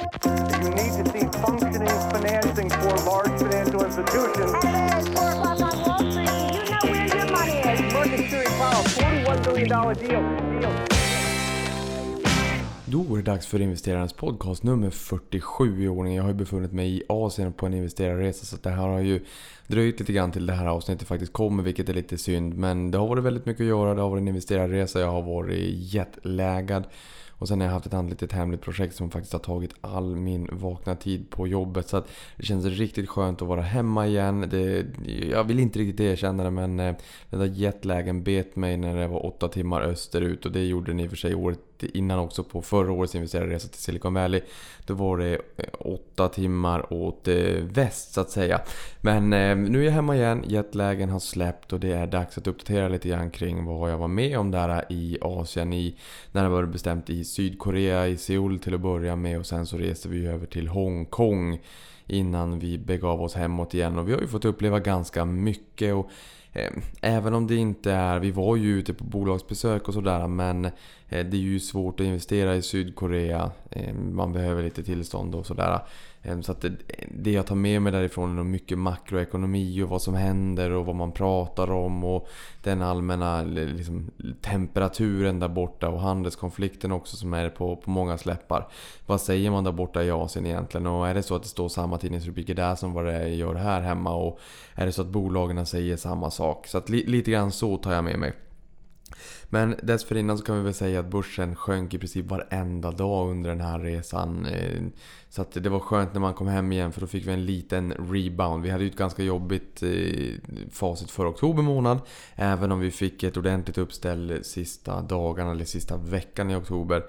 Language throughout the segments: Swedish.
You need to see functioning financing for large financial institutions. Hey, it's 4 o'clock on Wall Street. You know where your money is. Market Security Powell, $41 billion deal. deal. Då är det dags för investerarens podcast nummer 47 i ordningen. Jag har ju befunnit mig i Asien på en investerarresa så det här har ju dröjt lite grann till det här avsnittet faktiskt kommer vilket är lite synd. Men det har varit väldigt mycket att göra, det har varit en investerarresa, jag har varit jetlaggad. Och sen har jag haft ett annat litet hemligt projekt som faktiskt har tagit all min vakna tid på jobbet. Så att det känns riktigt skönt att vara hemma igen. Det, jag vill inte riktigt erkänna det men eh, den där jetlagen bet mig när det var åtta timmar österut. Och det gjorde den i och för sig året innan också på förra årets investerarresa till Silicon Valley. Då var det eh, åtta timmar åt eh, väst så att säga. Men eh, nu är jag hemma igen, jetlagen har släppt och det är dags att uppdatera lite grann kring vad jag var med om där i Asien. I, när det var bestämt i Sydkorea, i Seoul till att börja med och sen så reste vi över till Hongkong innan vi begav oss hemåt igen. Och vi har ju fått uppleva ganska mycket. och Eh, även om det inte är, vi var ju ute på bolagsbesök och sådär men eh, det är ju svårt att investera i Sydkorea. Eh, man behöver lite tillstånd och sådär. Ehm, så att det, det jag tar med mig därifrån är mycket makroekonomi och vad som händer och vad man pratar om och den allmänna liksom, temperaturen där borta och handelskonflikten också som är på, på många släppar. Vad säger man där borta i Asien egentligen? Och är det så att det står samma tidningsrubriker där som vad det gör här hemma? Och är det så att bolagen säger samma sak? Så att li, lite grann så tar jag med mig. Men dessförinnan så kan vi väl säga att börsen sjönk i princip varenda dag under den här resan. Eh, så att det var skönt när man kom hem igen för då fick vi en liten rebound. Vi hade ju ett ganska jobbigt eh, facit för oktober månad. Även om vi fick ett ordentligt uppställ sista dagarna eller sista veckan i oktober.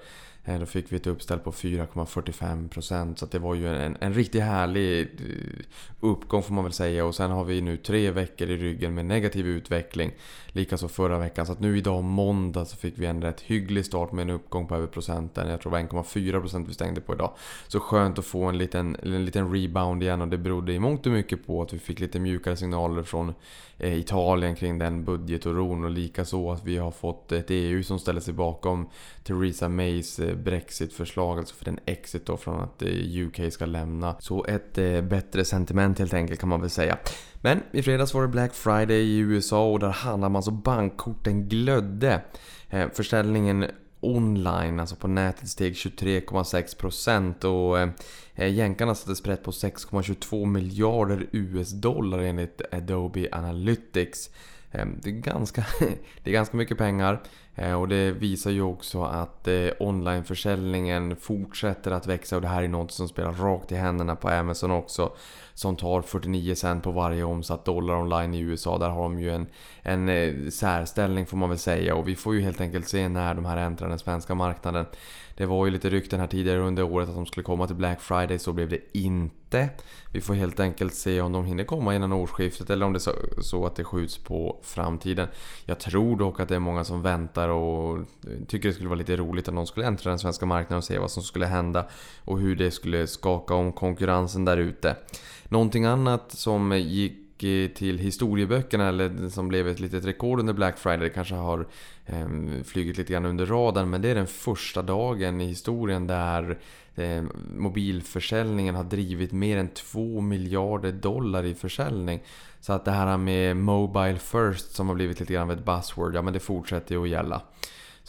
Eh, då fick vi ett uppställ på 4,45% så det var ju en, en riktigt härlig eh, uppgång får man väl säga. Och sen har vi nu tre veckor i ryggen med negativ utveckling. Likaså förra veckan. Så att nu idag måndag så fick vi en rätt hygglig start med en uppgång på över procenten. Jag tror det var 1,4% vi stängde på idag. Så skönt att få en liten, en liten rebound igen och det berodde i mångt och mycket på att vi fick lite mjukare signaler från eh, Italien kring den budgetoron och likaså att vi har fått ett EU som ställer sig bakom Theresa Mays Brexit-förslag, alltså för en exit då från att eh, UK ska lämna. Så ett eh, bättre sentiment helt enkelt kan man väl säga. Men i fredags var det Black Friday i USA och där handlar man så bankkorten glödde. Eh, försäljningen online, alltså på nätet, steg 23,6% och jänkarna satte sprätt på 6,22 miljarder US-dollar enligt Adobe Analytics. Det är, ganska, det är ganska mycket pengar Eh, och det visar ju också att eh, onlineförsäljningen fortsätter att växa och det här är något som spelar rakt i händerna på Amazon också. Som tar 49 cent på varje omsatt dollar online i USA. Där har de ju en, en eh, särställning får man väl säga och vi får ju helt enkelt se när de här äntrar den svenska marknaden. Det var ju lite rykten här tidigare under året att de skulle komma till Black Friday, så blev det inte. Vi får helt enkelt se om de hinner komma innan årsskiftet eller om det är så att det skjuts på framtiden. Jag tror dock att det är många som väntar och tycker det skulle vara lite roligt att någon skulle äntra den svenska marknaden och se vad som skulle hända och hur det skulle skaka om konkurrensen där ute. Någonting annat som gick eh, till historieböckerna eller som blev ett litet rekord under Black Friday. Det kanske har eh, flugit lite grann under radarn men det är den första dagen i historien där eh, mobilförsäljningen har drivit mer än 2 miljarder dollar i försäljning. Så att det här med Mobile First som har blivit lite grann av ett buzzword, ja men det fortsätter ju att gälla.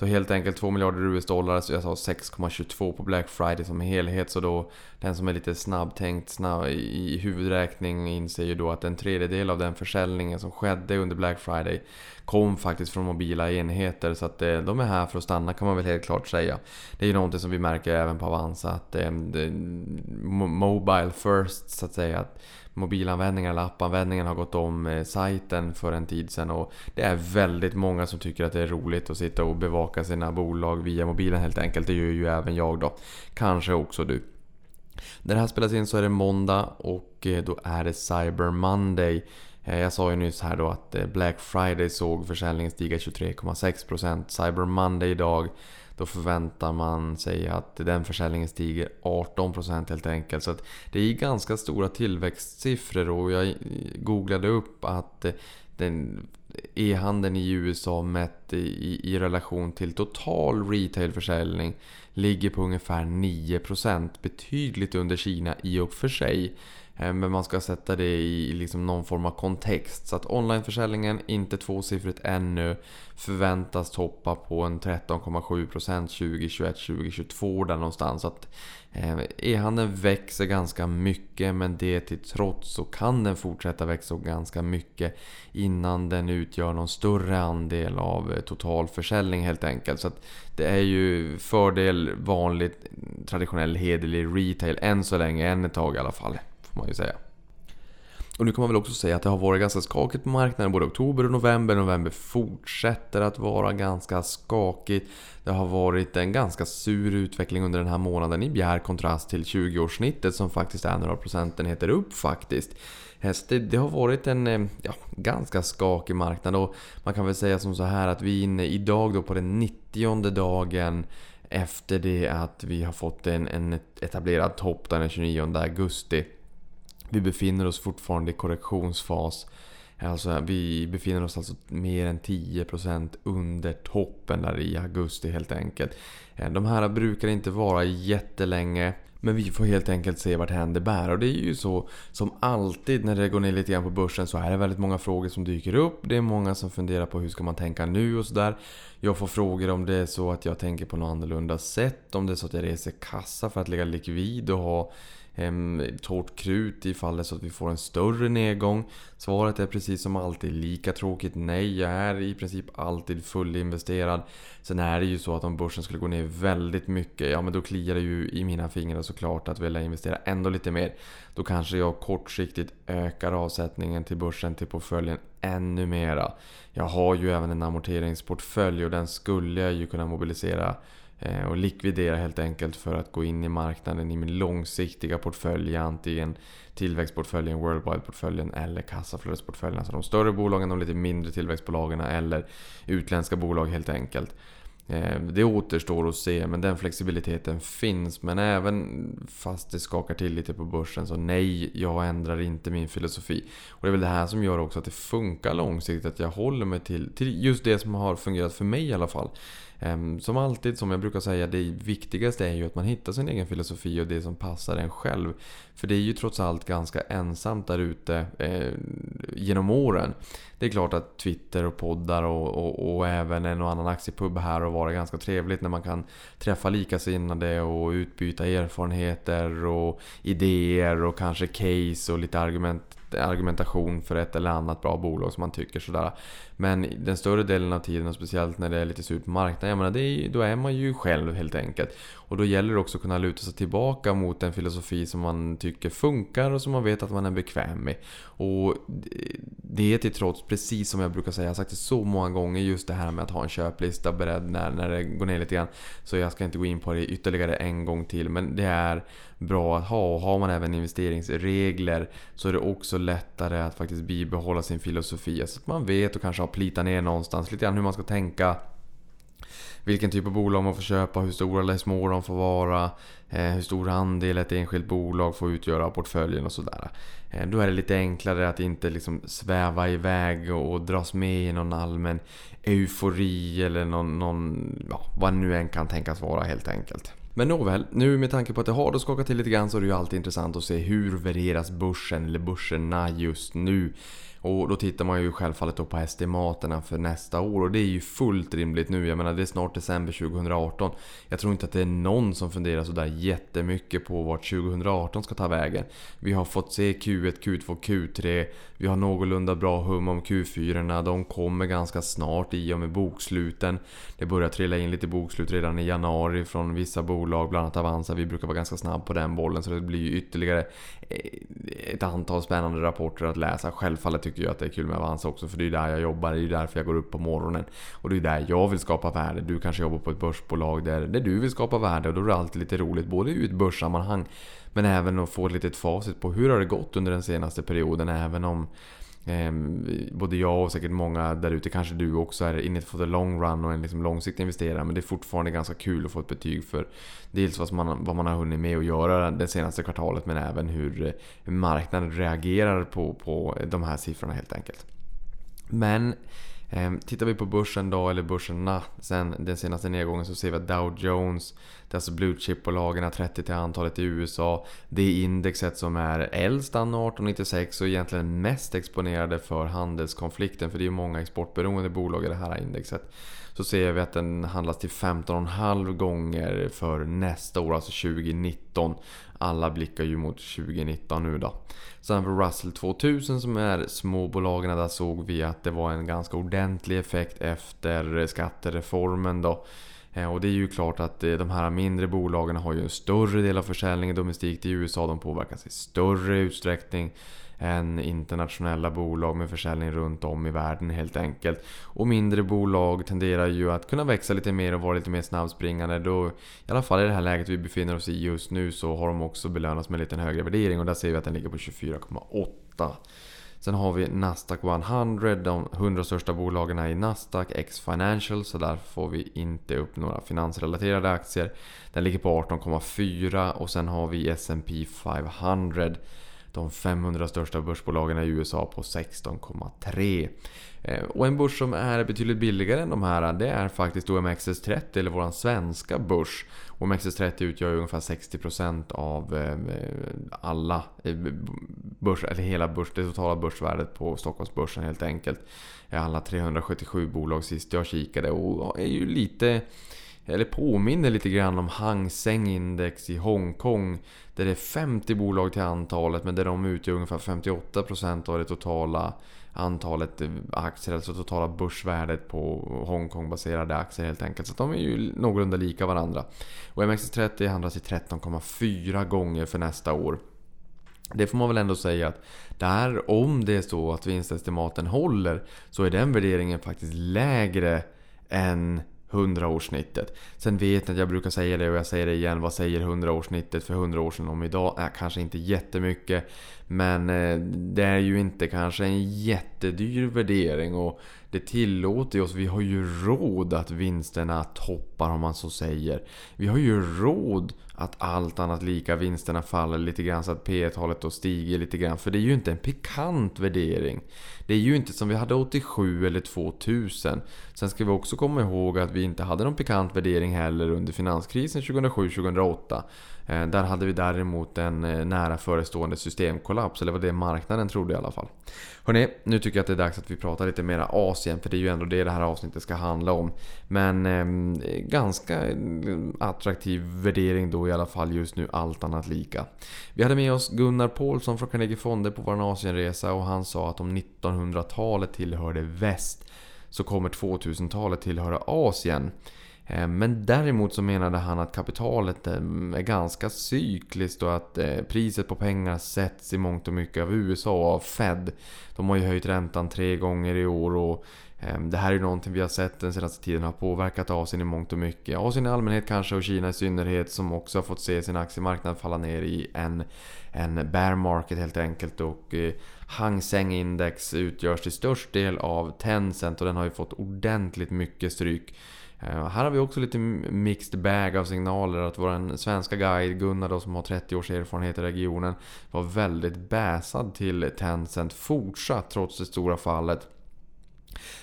Så helt enkelt 2 miljarder US-dollar, så jag sa 6,22 på Black Friday som helhet. Så då den som är lite snabbtänkt snabb, i huvudräkning inser ju då att en tredjedel av den försäljningen som skedde under Black Friday kom faktiskt från mobila enheter. Så att eh, de är här för att stanna kan man väl helt klart säga. Det är ju någonting som vi märker även på Avanza att eh, Mobile first så att säga. Att mobilanvändningen eller appanvändningen har gått om eh, sajten för en tid sedan. Och det är väldigt många som tycker att det är roligt att sitta och bevaka sina bolag via mobilen helt enkelt. Det gör ju även jag då. Kanske också du. När det här spelas in så är det måndag och då är det Cyber Monday. Eh, jag sa ju nyss här då att eh, Black Friday såg försäljningen stiga 23,6%. Cyber Monday idag då förväntar man sig att den försäljningen stiger 18% helt enkelt. Så det är ganska stora tillväxtsiffror och jag eh, googlade upp att den e-handeln i USA mätt i, i relation till total retailförsäljning ligger på ungefär 9%. Betydligt under Kina i och för sig. Eh, men man ska sätta det i liksom någon form av kontext. Så att onlineförsäljningen, inte tvåsiffrigt ännu, förväntas toppa på en 13,7% 2021-2022 där någonstans. Så att eh, e-handeln växer ganska mycket men det till trots så kan den fortsätta växa ganska mycket innan den utgör någon större andel av eh, totalförsäljning helt enkelt. Så att det är ju fördel vanligt traditionell hederlig retail än så länge, än ett tag i alla fall får man ju säga. Och nu kan man väl också säga att det har varit ganska skakigt på marknaden både oktober och november. November fortsätter att vara ganska skakigt. Det har varit en ganska sur utveckling under den här månaden i bjärt kontrast till 20-årssnittet som faktiskt är några procentenheter upp faktiskt. Det, det har varit en eh, ja, ganska skakig marknad och man kan väl säga som så här att vi är inne idag då på den 90 dagen efter det att vi har fått en, en etablerad topp den 29 augusti. Vi befinner oss fortfarande i korrektionsfas. Alltså, vi befinner oss alltså mer än 10% under toppen där i augusti helt enkelt. Eh, de här brukar inte vara jättelänge. Men vi får helt enkelt se vart händer bär. Och det är ju så som alltid när det går ner lite grann på börsen så är det väldigt många frågor som dyker upp. Det är många som funderar på hur ska man tänka nu och sådär. Jag får frågor om det är så att jag tänker på något annorlunda sätt. Om det är så att jag reser kassa för att lägga likvid och ha Ehm, torrt krut ifall det är så att vi får en större nedgång. Svaret är precis som alltid lika tråkigt nej. Jag är i princip alltid fullinvesterad. Sen är det ju så att om börsen skulle gå ner väldigt mycket, ja men då kliar det ju i mina fingrar såklart att vilja investera ändå lite mer. Då kanske jag kortsiktigt ökar avsättningen till börsen till portföljen ännu mera. Jag har ju även en amorteringsportfölj och den skulle jag ju kunna mobilisera Eh, och likvidera helt enkelt för att gå in i marknaden i min långsiktiga portfölj. Antingen tillväxtportföljen, worldwide-portföljen eller kassaflödesportföljen. Alltså de större bolagen, de lite mindre tillväxtbolagen eller utländska bolag helt enkelt. Eh, det återstår att se, men den flexibiliteten finns. Men även fast det skakar till lite på börsen så nej, jag ändrar inte min filosofi. Och det är väl det här som gör också att det funkar långsiktigt. Att jag håller mig till, till just det som har fungerat för mig i alla fall. Ehm, som alltid, som jag brukar säga, det viktigaste är ju att man hittar sin egen filosofi och det som passar en själv. För det är ju trots allt ganska ensamt där ute eh, genom åren. Det är klart att Twitter och poddar och, och, och, även en och annan aktiepub här och var ganska trevligt när man kan träffa likasinnade och utbyta erfarenheter och idéer och kanske case och lite argument argumentation för ett eller annat bra bolag som man tycker sådär. Men den större delen av tiden, och speciellt när det är lite surt på marknaden, jag menar, det är, då är man ju själv helt enkelt. Och då gäller det också att kunna luta sig tillbaka mot en filosofi som man tycker funkar och som man vet att man är bekväm med. Och det är till trots, precis som jag brukar säga, jag har sagt det så många gånger, just det här med att ha en köplista beredd när, när det går ner lite grann. Så jag ska inte gå in på det ytterligare en gång till, men det är bra att ha. Och har man även investeringsregler så är det också lättare att faktiskt bibehålla sin filosofi. Så att man vet och kanske har plitat ner någonstans lite grann hur man ska tänka vilken typ av bolag man får köpa, hur stora eller små de får vara, eh, hur stor andel ett enskilt bolag får utgöra av portföljen och sådär. Eh, då är det lite enklare att inte liksom sväva iväg och, dras med i någon allmän eufori eller någon, någon ja, vad nu än kan tänkas vara helt enkelt. Men nåväl, nu med tanke på att det har skakat till lite grann så är det ju alltid intressant att se hur värderas börsen eller börserna just nu. Och då tittar man ju självfallet då på estimaterna för nästa år och det är ju fullt rimligt nu. Jag menar det är snart december 2018. Jag tror inte att det är någon som funderar sådär jättemycket på vart 2018 ska ta vägen. Vi har fått se Q1, Q2, Q3. Vi har någorlunda bra hum om Q4. De kommer ganska snart i och med boksluten. Det börjar trilla in lite bokslut redan i januari från vissa bolag, bland annat Avanza. Vi brukar vara ganska snabb på den bollen så det blir ju ytterligare Eh, ett antal spännande rapporter att läsa. Självfallet tycker jag att det är kul med Avanza också för det är där jag jobbar, det är därför jag går upp på morgonen. Och det är där jag vill skapa värde. Du kanske jobbar på ett börsbolag där, där du vill skapa värde och då är det alltid lite roligt både ur ett börssammanhang men även att få ett litet facit på hur har det gått under den senaste perioden även om Ehm, både jag och säkert många där ute, kanske du också, är inne på the long run och en liksom långsiktig investerare. Men det är fortfarande ganska kul att få ett betyg för dels vad man, vad man har hunnit med att göra det senaste kvartalet men även hur marknaden reagerar på, på de här siffrorna helt enkelt. Men Ehm, tittar vi på börsen då, eller börserna sen den senaste nedgången så ser vi att Dow Jones Det är alltså blue chip-bolagen 30 till antalet i USA. Det är indexet som är äldst anno 1896 och egentligen mest exponerade för handelskonflikten. För det är ju många exportberoende bolag i det här indexet. Så ser vi att den handlas till 15,5 gånger för nästa år, alltså 2019. Alla blickar ju mot 2019 nu då. Sen för Russell 2000 som är småbolagen, där såg vi att det var en ganska ordentlig effekt efter skattereformen då. Eh, och det är ju klart att eh, de här mindre bolagen har ju en större del av försäljningen domestikt i USA. De påverkas i större utsträckning än internationella bolag med försäljning runt om i världen helt enkelt. Och mindre bolag tenderar ju att kunna växa lite mer och vara lite mer snabbspringande. Då, I alla fall i det här läget vi befinner oss i just nu så har de också belönats med en lite högre värdering och där ser vi att den ligger på 24,8. Sen har vi Nasdaq 100, de 100 största bolagen i Nasdaq, X Financial, så där får vi inte upp några finansrelaterade aktier. Den ligger på 18,4 och sen har vi S&P 500 de 500 största börsbolagen i USA på 16,3. Eh, och en börs som är betydligt billigare än de här det är faktiskt OMXS30 eller vår svenska börs. OMXS30 utgör ju ungefär 60% av eh, alla eh, börs, eller hela börs, det totala börsvärdet på Stockholmsbörsen helt enkelt. Alla 377 bolag sist jag kikade och är ju lite eller påminner lite grann om Hang Seng Index i Hongkong. Där det är 50 bolag till antalet men där de utgör ungefär 58% av det totala antalet eh, aktier, alltså totala börsvärdet på Hongkong-baserade aktier helt enkelt. Så de är ju någorlunda lika varandra. Och MXS30 handlas i 13,4 gånger för nästa år. Det får man väl ändå säga att där, om det är så att vinstestimaten håller, så är den värderingen faktiskt lägre än 100-årssnittet. Sen vet jag att jag brukar säga det och jag säger det igen. Vad säger 100-årssnittet för 100 år sedan om idag? Äh, kanske inte jättemycket. Men eh, det är ju inte kanske en jättedyr värdering och det tillåter oss. Vi har ju råd att vinsterna toppar om man så säger. Vi har ju råd att allt annat lika vinsterna faller lite grann så att P talet då stiger lite grann. För det är ju inte en pikant värdering. Det är ju inte som vi hade 87 eller 2000. Sen ska vi också komma ihåg att vi inte hade någon pikant värdering heller under finanskrisen 2007-2008. Eh, där hade vi däremot en eh, nära förestående systemkollaps, eller vad det marknaden trodde i alla fall. Hörrni, nu tycker jag att det är dags att vi pratar lite mer Asien, för det är ju ändå det det här avsnittet ska handla om. Men ehm, eh, ganska attraktiv värdering då i alla fall just nu, allt annat lika. Vi hade med oss Gunnar Paulsson från Carnegie Fonder på vår Asienresa och han sa att om 1900-talet tillhörde väst så kommer 2000-talet tillhöra Asien. Eh, men däremot så menade han att kapitalet eh, är ganska cykliskt och att eh, priset på pengar sätts i mångt och mycket av USA och av Fed. De har ju höjt räntan tre gånger i år och det här är ju någonting vi har sett den senaste tiden har påverkat Asien i mångt och mycket. Asien i allmänhet kanske och Kina i synnerhet som också har fått se sin aktiemarknad falla ner i en, en bear market helt enkelt. Och Hang Seng Index utgörs till störst del av Tencent och den har ju fått ordentligt mycket stryk. Eh, här har vi också lite mixed bag av signaler att vår svenska guide Gunnar då, som har 30 års erfarenhet i regionen var väldigt bäsad till Tencent fortsatt trots det stora fallet.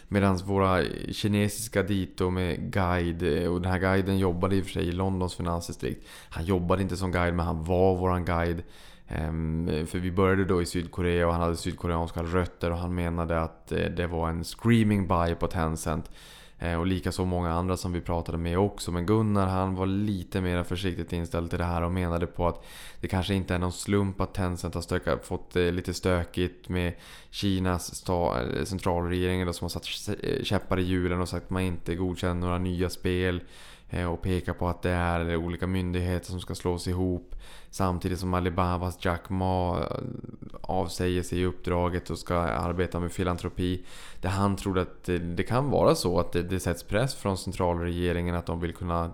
Medan våra kinesiska dito med guide, eh, och den här guiden jobbade i och för sig i Londons finansdistrikt. Han jobbade inte som guide men han var våran guide. Ehm, för vi började då i Sydkorea och han hade sydkoreanska rötter och han menade att eh, det var en screaming buy på Tencent. Eh, och likaså många andra som vi pratade med också. Men Gunnar han var lite mer försiktigt inställd till det här och menade på att det kanske inte är någon slump att Tencent har stöka, fått det lite stökigt med Kinas sta, eh, centralregering som har satt eh, käppar i hjulen och sagt att man inte godkänner några nya spel. Och pekar på att det är olika myndigheter som ska slås ihop. Samtidigt som Alibabas Jack Ma avsäger sig uppdraget och ska arbeta med filantropi. Där han tror att det, kan vara så att det, det sätts press från centralregeringen att de vill kunna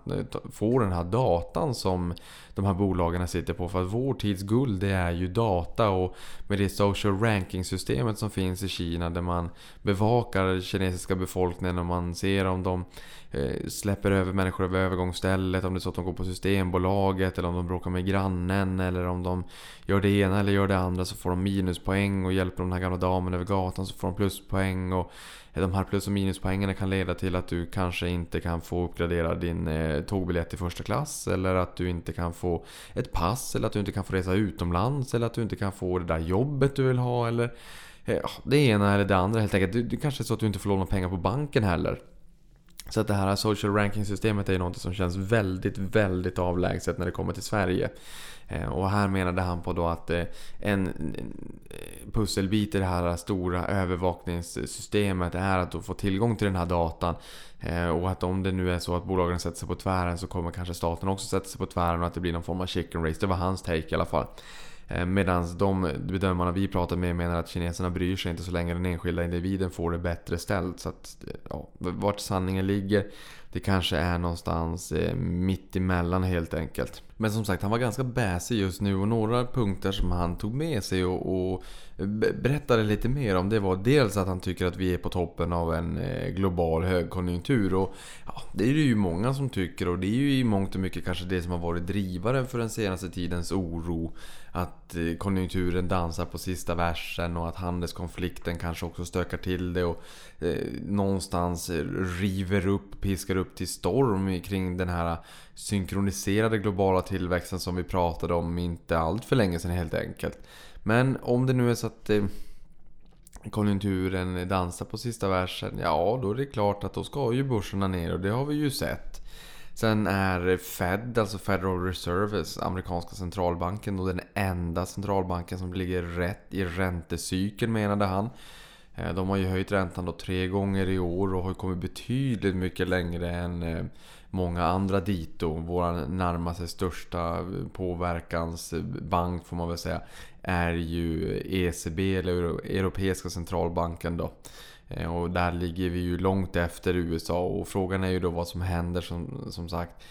få den här datan som de här bolagen sitter på. För att vår tids guld det är ju data och med det social ranking systemet som finns i Kina där man bevakar den kinesiska befolkningen och man ser om de eh, släpper över människor över övergångsstället, om det är så att de går på Systembolaget eller om de bråkar med grannen eller om de gör det ena eller gör det andra så får de minuspoäng och hjälper de den här gamla damen över gatan så får de pluspoäng och de här plus och minuspoängen kan leda till att du kanske inte kan få uppgradera din eh, tågbiljett i första klass eller att du inte kan få ett pass eller att du inte kan få resa utomlands eller att du inte kan få det där jobbet du vill ha eller eh, det ena eller det andra helt enkelt. Det, det kanske är så att du inte får låna pengar på banken heller. Så att det här social ranking-systemet är ju något som känns väldigt, väldigt avlägset när det kommer till Sverige. Eh, och här menade han på då att eh, en eh, pusselbit i det här stora övervakningssystemet är att få tillgång till den här datan. Och att om det nu är så att bolagen sätter sig på tvären så kommer kanske staten också sätta sig på tvären och att det blir någon form av chicken race. Det var hans take i alla fall. Medan de bedömarna vi pratar med menar att kineserna bryr sig inte så länge den enskilda individen får det bättre ställt. Så att, ja, vart sanningen ligger, det kanske är någonstans mitt emellan helt enkelt. Men som sagt, han var ganska bäsig just nu och några punkter som han tog med sig och, och berättade lite mer om det var dels att han tycker att vi är på toppen av en eh, global högkonjunktur och ja, det är det ju många som tycker och det är ju i mångt och mycket kanske det som har varit drivaren för den senaste tidens oro. Att eh, konjunkturen dansar på sista versen och att handelskonflikten kanske också stökar till det och eh, någonstans river upp, piskar upp till storm kring den här synkroniserade globala tillväxten som vi pratade om inte allt för länge sedan helt enkelt. Men om det nu är så att eh, konjunkturen dansar på sista versen, ja då är det klart att då ska ju börserna ner och det har vi ju sett. Sen är Fed, alltså Federal Reserve, amerikanska centralbanken, då den enda centralbanken som ligger rätt i räntecykeln menade han. Eh, de har ju höjt räntan då tre gånger i år och har kommit betydligt mycket längre än eh, många andra dito. Vår närmaste största påverkansbank får man väl säga är ju ECB eller Europeiska centralbanken då. Eh, och där ligger vi ju långt efter USA och frågan är ju då vad som händer som, som sagt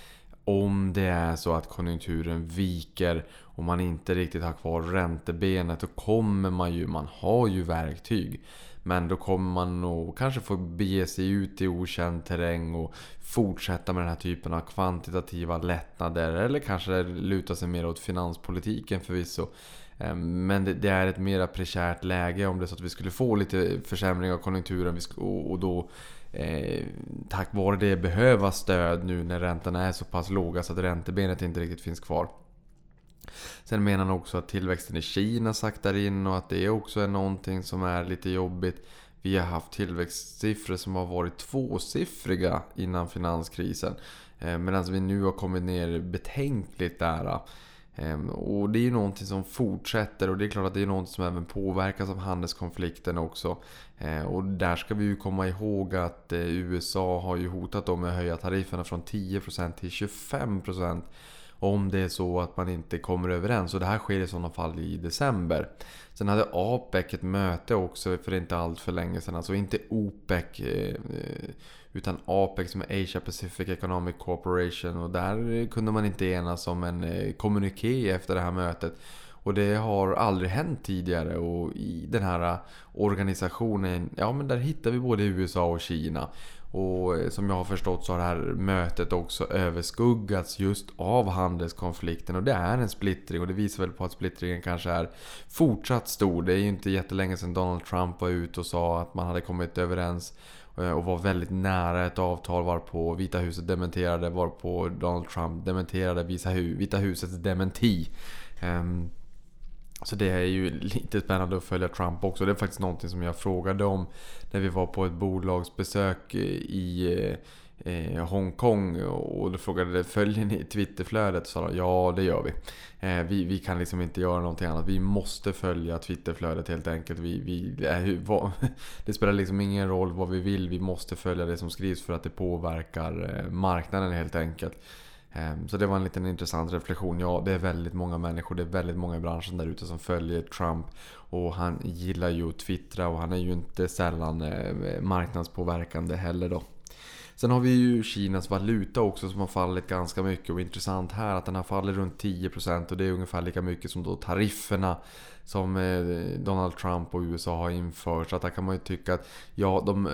om det är så att konjunkturen viker och man inte riktigt har kvar räntebenet då kommer man ju, man har ju verktyg. Men då kommer man nog kanske få bege sig ut i okänd terräng och fortsätta med den här typen av kvantitativa lättnader. Eller kanske luta sig mer åt finanspolitiken förvisso. Ehm, men det är ett mera prekärt läge om det är så att vi skulle få lite försämring av konjunkturen och då eh, tack vare det behöva stöd nu när räntorna är så pass låga så att räntebenet inte riktigt finns kvar. Sen menar han också att tillväxten i Kina saktar in och att det också är någonting som är lite jobbigt. Vi har haft tillväxtsiffror som har varit tvåsiffriga innan finanskrisen. Eh, Medan vi nu har kommit ner betänkligt där. Eh, och det är ju någonting som fortsätter och det är klart att det är något som även påverkas av handelskonflikten också. Eh, och där ska vi ju komma ihåg att USA har ju hotat dem med att höja tarifferna från 10% till 25% om det är så att man inte kommer överens. Och det här sker i sådana fall i december. Sen hade APEC ett möte också för inte allt för länge sedan. Alltså inte OPEC eh, utan APEC som är Asia Pacific Economic Corporation. Och där kunde man inte enas om en eh, kommuniké efter det här mötet. Och det har aldrig hänt tidigare och i den här organisationen, ja men där hittar vi både USA och Kina. Och eh, som jag har förstått så har det här mötet också överskuggats just av handelskonflikten. Och det är en splittring och det visar väl på att splittringen kanske är fortsatt stor. Det är ju inte jättelänge sedan Donald Trump var ute och sa att man hade kommit överens eh, och var väldigt nära ett avtal varpå Vita huset dementerade varpå Donald Trump dementerade Vita husets dementi. Ehm, så det är ju lite spännande att följa Trump också. Det är faktiskt någonting som jag frågade om när vi var på ett bolagsbesök i eh, eh Hongkong. Och då frågade jag följer ni Twitterflödet? Och sa de, ja det gör vi. Eh, vi. Vi kan liksom inte göra någonting annat. Vi måste följa Twitterflödet helt enkelt. Vi, vi, det spelar liksom ingen roll vad vi vill. Vi måste följa det som skrivs för att det påverkar eh, marknaden helt enkelt. Ehm, så det var en liten intressant reflektion. Ja, det är väldigt många människor, det är väldigt många i branschen där ute som följer Trump. Och han gillar ju att twittra och han är ju inte sällan eh, marknadspåverkande heller då. Sen har vi ju Kinas valuta också som har fallit ganska mycket och intressant här att den har fallit runt 10% och det är ungefär lika mycket som då tarifferna som eh, Donald Trump och USA har infört. Så att där kan man ju tycka att ja, de eh,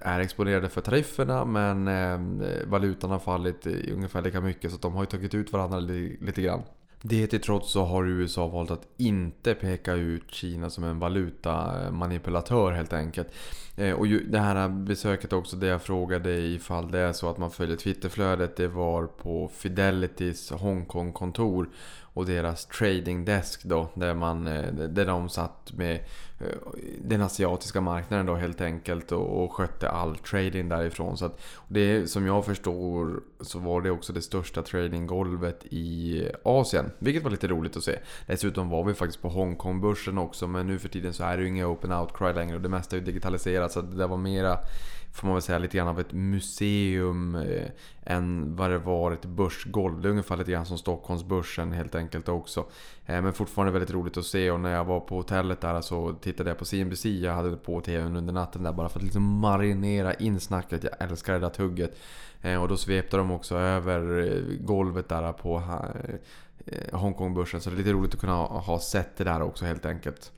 är exponerade för tarifferna men eh, valutan har fallit ungefär lika mycket så att de har ju tagit ut varandra lite grann. Det till trots så har USA valt att inte peka ut Kina som en valutamanipulatör helt enkelt. Och det här besöket också, det jag frågade ifall det är så att man följer Twitterflödet, det var på Fidelitys Hongkong-kontor och deras trading desk då. Där, man, eh, där de satt med eh, den asiatiska marknaden då helt enkelt och, och skötte all trading därifrån. Så att, det, som jag förstår så var det också det största tradinggolvet i Asien. Vilket var lite roligt att se. Dessutom var vi faktiskt på Hongkongbörsen också men nu för tiden så är det ju inga open outcry längre och det mesta är ju digitaliserat. Så det där var mera får man väl säga lite grann av ett museum eh, än vad det var ett börsgolv. Det är ungefär lite grann som Stockholmsbörsen helt enkelt också. Eh, men fortfarande väldigt roligt att se och när jag var på hotellet där så tittade jag på CNBC. Jag hade det på TVn under natten där bara för att liksom marinera in snacket. Jag älskar det där tugget. Eh, och då svepte de också över eh, golvet där på eh, Hongkongbörsen. Så det är lite roligt att kunna ha sett det där också helt enkelt.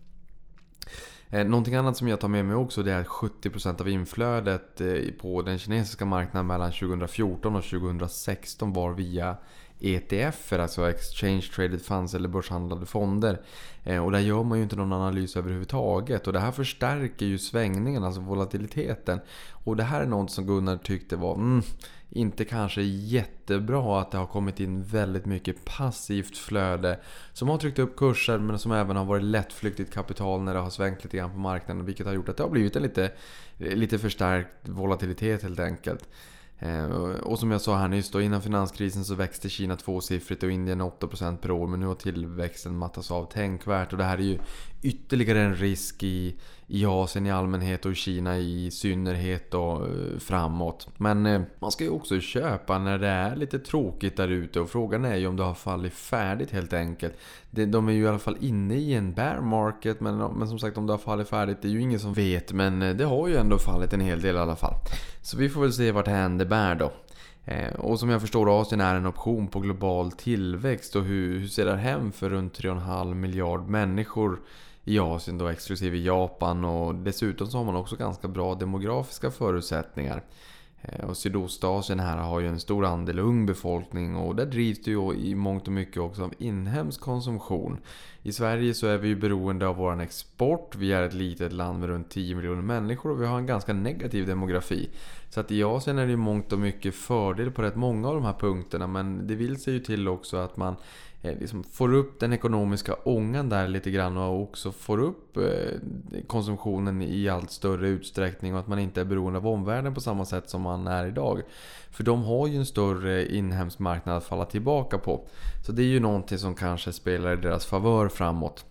Eh, någonting annat som jag tar med mig också det är att 70% av inflödet eh, på den kinesiska marknaden mellan 2014 och 2016 var via ETF, alltså Exchange Traded Funds eller börshandlade fonder. Eh, och där gör man ju inte någon analys överhuvudtaget. Och det här förstärker ju svängningen, alltså volatiliteten. Och det här är något som Gunnar tyckte var mm, inte kanske jättebra att det har kommit in väldigt mycket passivt flöde som har tryckt upp kurser men som även har varit lättflyktigt kapital när det har svängt lite grann på marknaden vilket har gjort att det har blivit en lite, lite förstärkt volatilitet helt enkelt. Eh, och som jag sa här nyss då, innan finanskrisen så växte Kina tvåsiffrigt och Indien 8% per år. Men nu har tillväxten mattats av tänkvärt. Och det här är ju ytterligare en risk i, i Asien i allmänhet och i Kina i synnerhet och eh, framåt. Men eh, man ska ju också köpa när det är lite tråkigt där ute. Och frågan är ju om det har fallit färdigt helt enkelt. De är ju i alla fall inne i en bear market. Men, men som sagt om det har fallit färdigt det är ju ingen som vet. Men eh, det har ju ändå fallit en hel del i alla fall. Så vi får väl se vart det händer bär då. Eh, och som jag förstår Asien är en option på global tillväxt och hur, hur ser det hem för runt 3,5 miljard människor i Asien då exklusive Japan och dessutom så har man också ganska bra demografiska förutsättningar. Eh, och Sydostasien här har ju en stor andel ung befolkning och där drivs det ju i mångt och mycket också av inhemsk konsumtion. I Sverige så är vi ju beroende av vår export. Vi är ett litet land med runt 10 miljoner människor och vi har en ganska negativ demografi. Så att i Asien är det ju mångt och mycket fördel på rätt många av de här punkterna men det vill sig ju till också att man Eh, liksom får upp den ekonomiska ångan där lite grann och också får upp eh, konsumtionen i allt större utsträckning och att man inte är beroende av omvärlden på samma sätt som man är idag. För de har ju en större inhemsk marknad att falla tillbaka på. Så det är ju någonting som kanske spelar i deras favör framåt.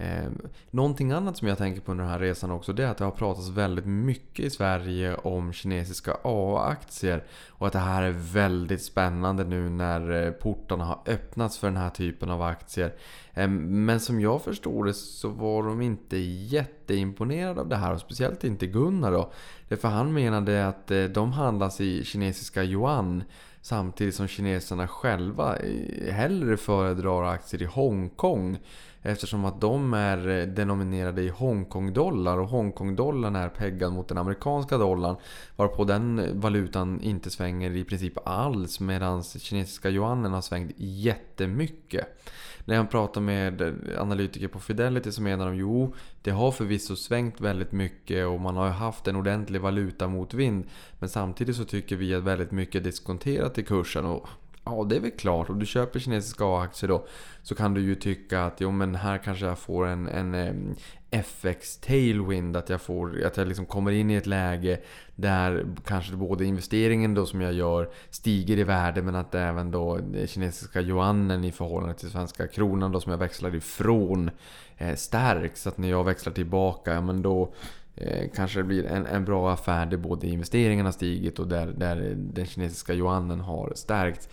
Eh, någonting annat som jag tänker på under den här resan också det är att det har pratats väldigt mycket i Sverige om kinesiska A-aktier. Och att det här är väldigt spännande nu när eh, portarna har öppnats för den här typen av aktier. Ehm, men som jag förstod det så var de inte jätteimponerade av det här och speciellt inte Gunnar då. För han menade att eh, de handlas i kinesiska yuan. Samtidigt som kineserna själva hellre föredrar aktier i Hongkong. Eftersom att de är eh, denominerade i Hongkong-dollar och Hongkong-dollarn är peggad mot den amerikanska dollarn. Varpå den valutan inte svänger i princip alls medan kinesiska yuanen har svängt jättemycket. När jag pratar med analytiker på Fidelity så menar de jo, det har förvisso svängt väldigt mycket och man har haft en ordentlig valutamotvind. Men samtidigt så tycker vi att väldigt mycket är diskonterat i kursen och Ja, det är väl klart. Om du köper kinesiska A-aktier då så kan du ju tycka att jo, men här kanske jag får en, en eh, FX tailwind. Att jag, får, att jag liksom kommer in i ett läge där kanske både investeringen då som jag gör stiger i värde men att även då kinesiska yuanen i förhållande till svenska kronan då som jag växlar ifrån eh, stärks. Så att när jag växlar tillbaka, ja, men då Eh, kanske det blir en, en bra affär där både investeringarna stigit och där, där den kinesiska yuanen har stärkts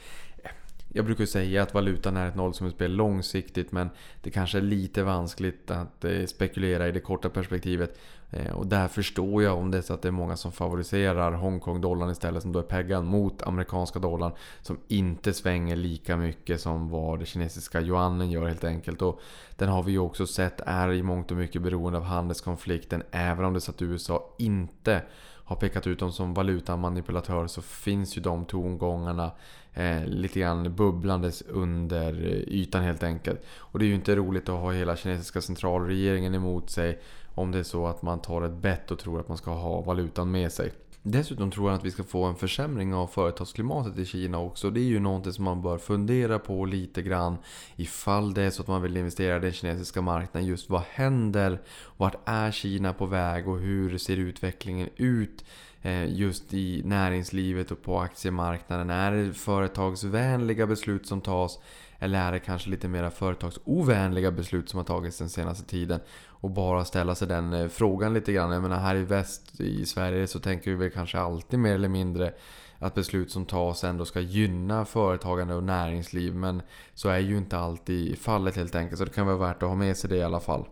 jag brukar säga att valutan är ett nollsummespel långsiktigt men det kanske är lite vanskligt att eh, spekulera i det korta perspektivet. Eh, och där förstår jag om det är så att det är många som favoriserar Hongkong-dollarn istället som då är peggad mot amerikanska dollarn. Som inte svänger lika mycket som vad den kinesiska yuanen gör helt enkelt. Och den har vi ju också sett är i mångt och mycket beroende av handelskonflikten. Även om det är så att USA inte har pekat ut dem som valutamanipulatörer så finns ju de tongångarna eh, lite grann bubblandes under ytan helt enkelt. Och det är ju inte roligt att ha hela kinesiska centralregeringen emot sig om det är så att man tar ett bett och tror att man ska ha valutan med sig. Dessutom tror jag att vi ska få en försämring av företagsklimatet i Kina också. Det är ju någonting som man bör fundera på lite grann. Ifall det är så att man vill investera i den kinesiska marknaden. Just vad händer? Vart är Kina på väg? Och hur ser utvecklingen ut? Eh, just i näringslivet och på aktiemarknaden. Är det företagsvänliga beslut som tas? Eller är det kanske lite mer företagsovänliga beslut som har tagits den senaste tiden? Och bara ställa sig den eh, frågan lite grann. Jag menar här i väst i Sverige så tänker vi väl kanske alltid mer eller mindre att beslut som tas ändå ska gynna företagande och näringsliv. Men så är ju inte alltid fallet helt enkelt. Så det kan vara värt att ha med sig det i alla fall.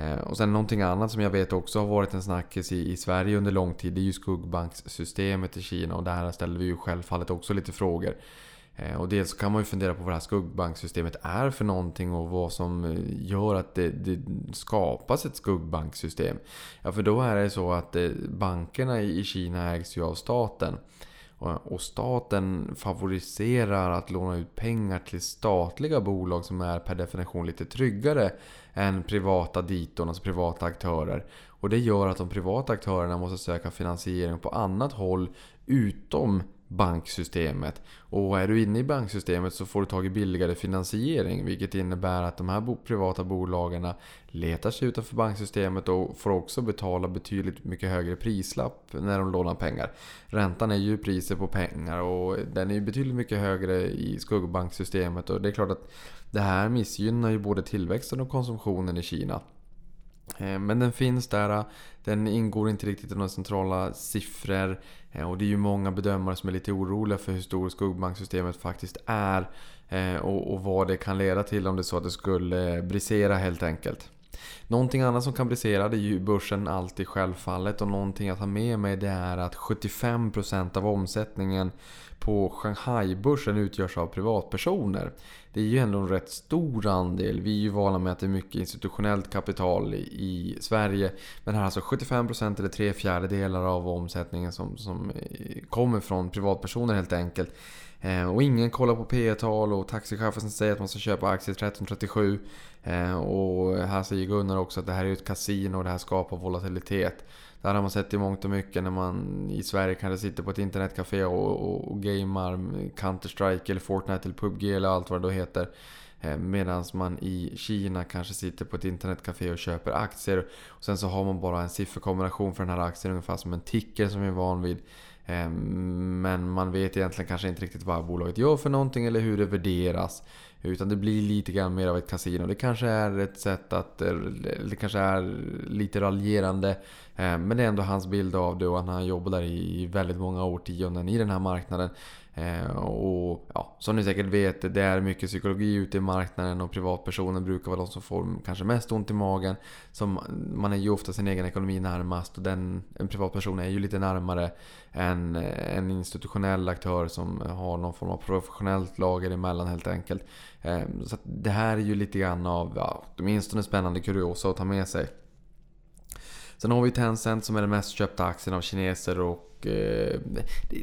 Eh, och sen någonting annat som jag vet också har varit en snackis i, i Sverige under lång tid. Det är ju skuggbankssystemet i Kina. Och där ställer vi ju självfallet också lite frågor. Eh, och dels kan man ju fundera på vad det här skuggbanksystemet är för någonting och vad som eh, gör att det, det skapas ett skuggbanksystem. Ja, för då är det så att bankerna i Kina ägs ju av staten. Och staten favoriserar att låna ut pengar till statliga bolag som är per definition lite tryggare än privata diton, alltså privata aktörer. Och det gör att de privata aktörerna måste söka finansiering på annat håll utom banksystemet. Och är du inne i banksystemet så får du tag i billigare finansiering. Vilket innebär att de här privata bolagen letar sig utanför banksystemet och får också betala betydligt mycket högre prislapp när de lånar pengar. Räntan är ju priset på pengar och den är ju betydligt mycket högre i skuggbanksystemet. Och det är klart att det här missgynnar ju både tillväxten och konsumtionen i Kina. Eh, men den finns där. Eh, den ingår inte riktigt i några centrala siffror. Eh, och det är ju många bedömare som är lite oroliga för hur stort skuggbanksystemet faktiskt är. Och, vad det kan leda till om det är så att det skulle brisera helt enkelt. Någonting annat som kan brisera det är ju börsen alltid självfallet. Och någonting att ha med mig det är att 75% av omsättningen på Shanghai-börsen utgörs av privatpersoner. Det är ju ändå en rätt stor andel. Vi är ju vana med att det är mycket institutionellt kapital i, Sverige. Men här är alltså 75% eller tre fjärdedelar av omsättningen som, som eh, kommer från privatpersoner helt enkelt. Eh, och ingen kollar på P tal och taxichefen säger att man ska köpa aktier 1337. Eh, och här säger Gunnar också att det här är ett kasino och det här skapar volatilitet. Det här har man sett i mångt och mycket när man i Sverige kanske sitter på ett internetcafé och, och, och gamar Counter-Strike eller Fortnite eller PubG eller allt vad det då heter. Eh, Medan man i Kina kanske sitter på ett internetcafé och köper aktier. Och sen så har man bara en sifferkombination för den här aktien ungefär som en ticker som vi är van vid. Eh, men man vet egentligen kanske inte riktigt vad bolaget gör för någonting eller hur det värderas. Utan det blir lite grann mer av ett kasino. Det kanske är ett sätt att... Eh, det kanske är lite raljerande. Eh, men det är ändå hans bild av det och han har jobbat där i väldigt många årtionden i den här marknaden. Eh, och ja, som ni säkert vet, det är mycket psykologi ute i marknaden och privatpersoner brukar vara de som får kanske mest ont i magen. Som, man är ju ofta sin egen ekonomi närmast och den, en privatperson är ju lite närmare än en institutionell aktör som har någon form av professionellt lager emellan helt enkelt. Eh, så det här är ju lite grann av, ja, åtminstone spännande kuriosa att ta med sig. Sen har vi Tencent som är den mest köpta aktien av kineser och eh,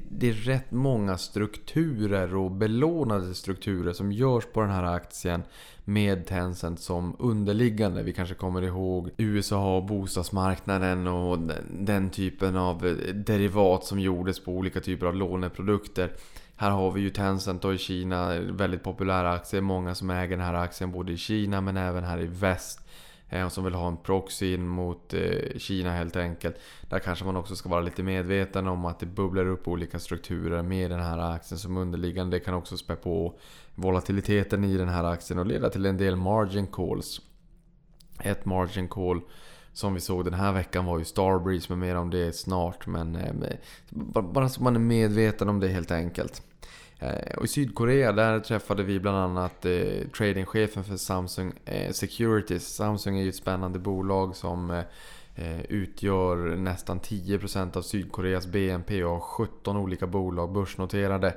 det är rätt många strukturer och belånade strukturer som görs på den här aktien med Tencent som underliggande. Vi kanske kommer ihåg USA och bostadsmarknaden och den typen av eh, derivat som gjordes på olika typer av låneprodukter. Här har vi ju Tencent och i Kina, väldigt populära aktier. Många som äger den här aktien både i Kina men även här i väst. Eh, som vill ha en proxy in mot eh, Kina helt enkelt. Där kanske man också ska vara lite medveten om att det bubblar upp olika strukturer med den här aktien som underliggande. Det kan också spä på volatiliteten i den här aktien och leda till en del margin calls. Ett margin call som vi såg den här veckan var ju Starbreeze, men mer om det snart. Men eh, bara så man är medveten om det helt enkelt. Eh, och i Sydkorea där träffade vi bland annat eh, tradingchefen för Samsung eh, Securities. Samsung är ju ett spännande bolag som eh utgör nästan 10% av Sydkoreas BNP och har 17 olika bolag börsnoterade.